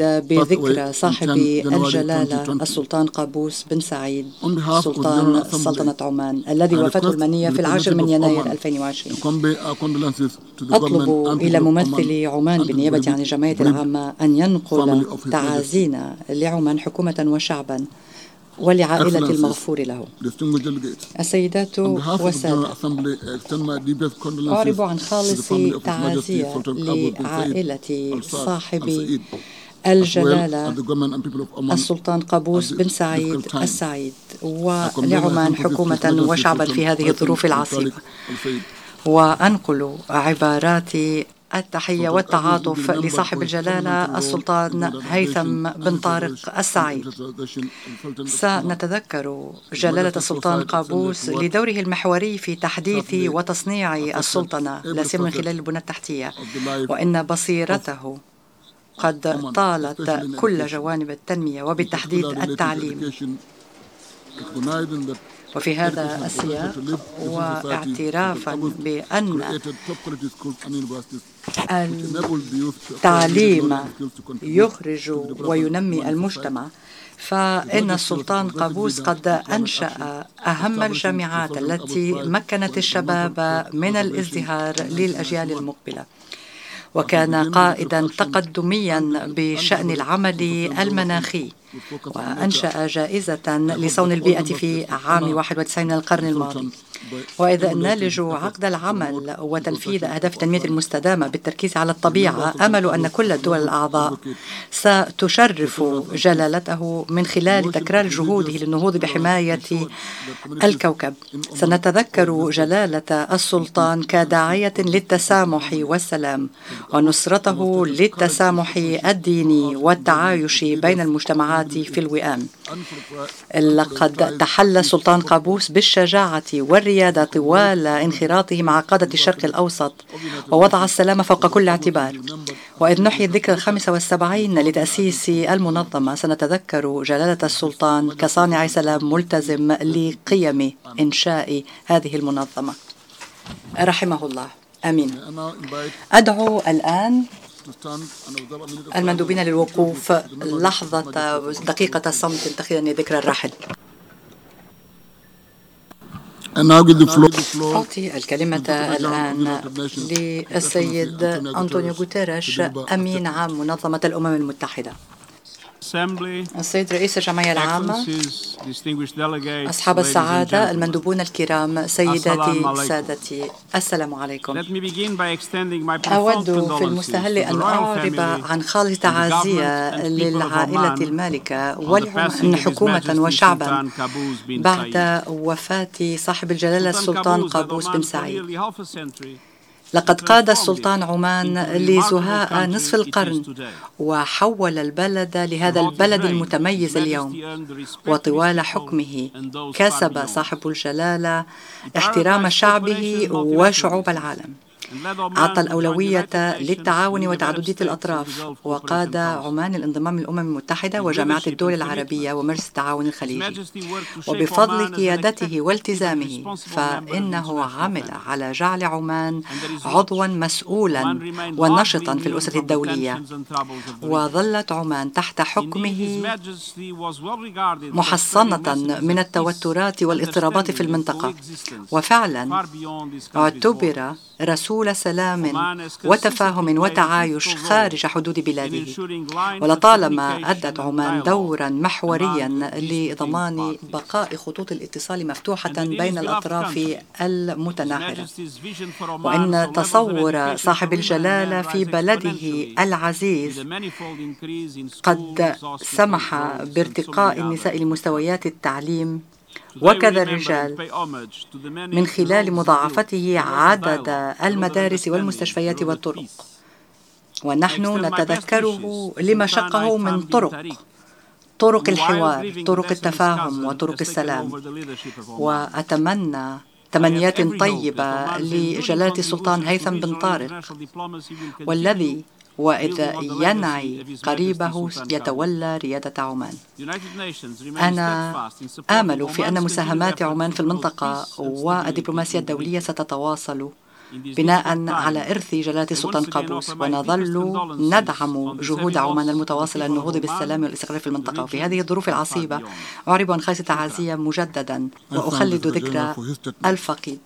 بذكرى صاحب الجلالة السلطان قابوس بن سعيد سلطان سلطنة عمان الذي وفاته المنية في العاشر من يناير 2020 أطلب إلى ممثل عمان بالنيابة عن الجمعية العامة أن ينقل تعازينا لعمان حكومة وشعبا ولعائلة المغفور له. السيدات والسادة أعرب عن خالص تعازية لعائلة صاحب الجلالة السلطان قابوس بن سعيد السعيد ولعمان حكومة وشعبا في هذه الظروف العصيبة وأنقل عبارات التحية والتعاطف لصاحب الجلالة السلطان هيثم بن طارق السعيد سنتذكر جلالة السلطان قابوس لدوره المحوري في تحديث وتصنيع السلطنة لا سيما من خلال البنى التحتية وإن بصيرته قد طالت كل جوانب التنمية وبالتحديد التعليم. وفي هذا السياق واعترافا بأن التعليم يخرج وينمي المجتمع. فإن السلطان قابوس قد أنشأ أهم الجامعات التي مكنت الشباب من الازدهار للأجيال المقبلة. وكان قائدا تقدميا بشأن العمل المناخي. وأنشأ جائزة لصون البيئة في عام 91 من القرن الماضي. وإذا نالج عقد العمل وتنفيذ أهداف التنمية المستدامة بالتركيز على الطبيعة أمل أن كل الدول الأعضاء ستشرف جلالته من خلال تكرار جهوده للنهوض بحماية الكوكب. سنتذكر جلالة السلطان كداعية للتسامح والسلام ونصرته للتسامح الديني والتعايش بين المجتمعات في الوئام. لقد تحلى السلطان قابوس بالشجاعة والريادة طوال انخراطه مع قادة الشرق الأوسط ووضع السلام فوق كل اعتبار. وإذ نحيي الذكرى الخامسة والسبعين لتأسيس المنظمة سنتذكر جلالة السلطان كصانع سلام ملتزم لقيم إنشاء هذه المنظمة. رحمه الله. آمين. أدعو الآن المندوبين للوقوف لحظة دقيقة صمت تخيلا ذكرى الراحل. أعطي الكلمة الآن للسيد أنطونيو غوتيريش أمين عام منظمة الأمم المتحدة. السيد رئيس الجمعية العامة. أصحاب السعادة المندوبون الكرام سيداتي سادتي. السلام عليكم. أود في المستهل أن أعرب عن خالص تعازية للعائلة المالكة حكومة وشعبا بعد وفاة صاحب الجلالة السلطان قابوس بن سعيد. لقد قاد السلطان عمان لزهاء نصف القرن وحول البلد لهذا البلد المتميز اليوم. وطوال حكمه. كسب صاحب الجلالة احترام شعبه وشعوب العالم. أعطى الأولوية للتعاون وتعددية الأطراف وقاد عمان الانضمام للأمم المتحدة وجامعة الدول العربية ومجلس التعاون الخليجي. وبفضل قيادته والتزامه فإنه عمل على جعل عمان عضوا مسؤولا ونشطا في الأسرة الدولية. وظلت عمان تحت حكمه محصنة من التوترات والاضطرابات في المنطقة. وفعلا اعتبر رسول سلام وتفاهم وتعايش خارج حدود بلاده. ولطالما أدت عمان دورا محوريا لضمان بقاء خطوط الاتصال مفتوحة بين الأطراف المتناحرة. وإن تصور صاحب الجلالة في بلده العزيز. قد سمح بارتقاء النساء لمستويات التعليم. وكذا الرجال. من خلال مضاعفته عدد المدارس والمستشفيات والطرق. ونحن نتذكره لما شقه من طرق طرق الحوار طرق التفاهم وطرق السلام. وأتمنى تمنيات طيبة لجلالة السلطان هيثم بن طارق والذي وإذا ينعي قريبه يتولى ريادة عمان. أنا آمل في أن مساهمات عمان في المنطقة والدبلوماسية الدولية ستتواصل بناء على إرث جلالة السلطان قابوس ونظل ندعم جهود عمان المتواصلة للنهوض بالسلام والاستقرار في المنطقة. وفي هذه الظروف العصيبة أعرب عن خالص تعازية مجددا وأخلد ذكرى الفقيد.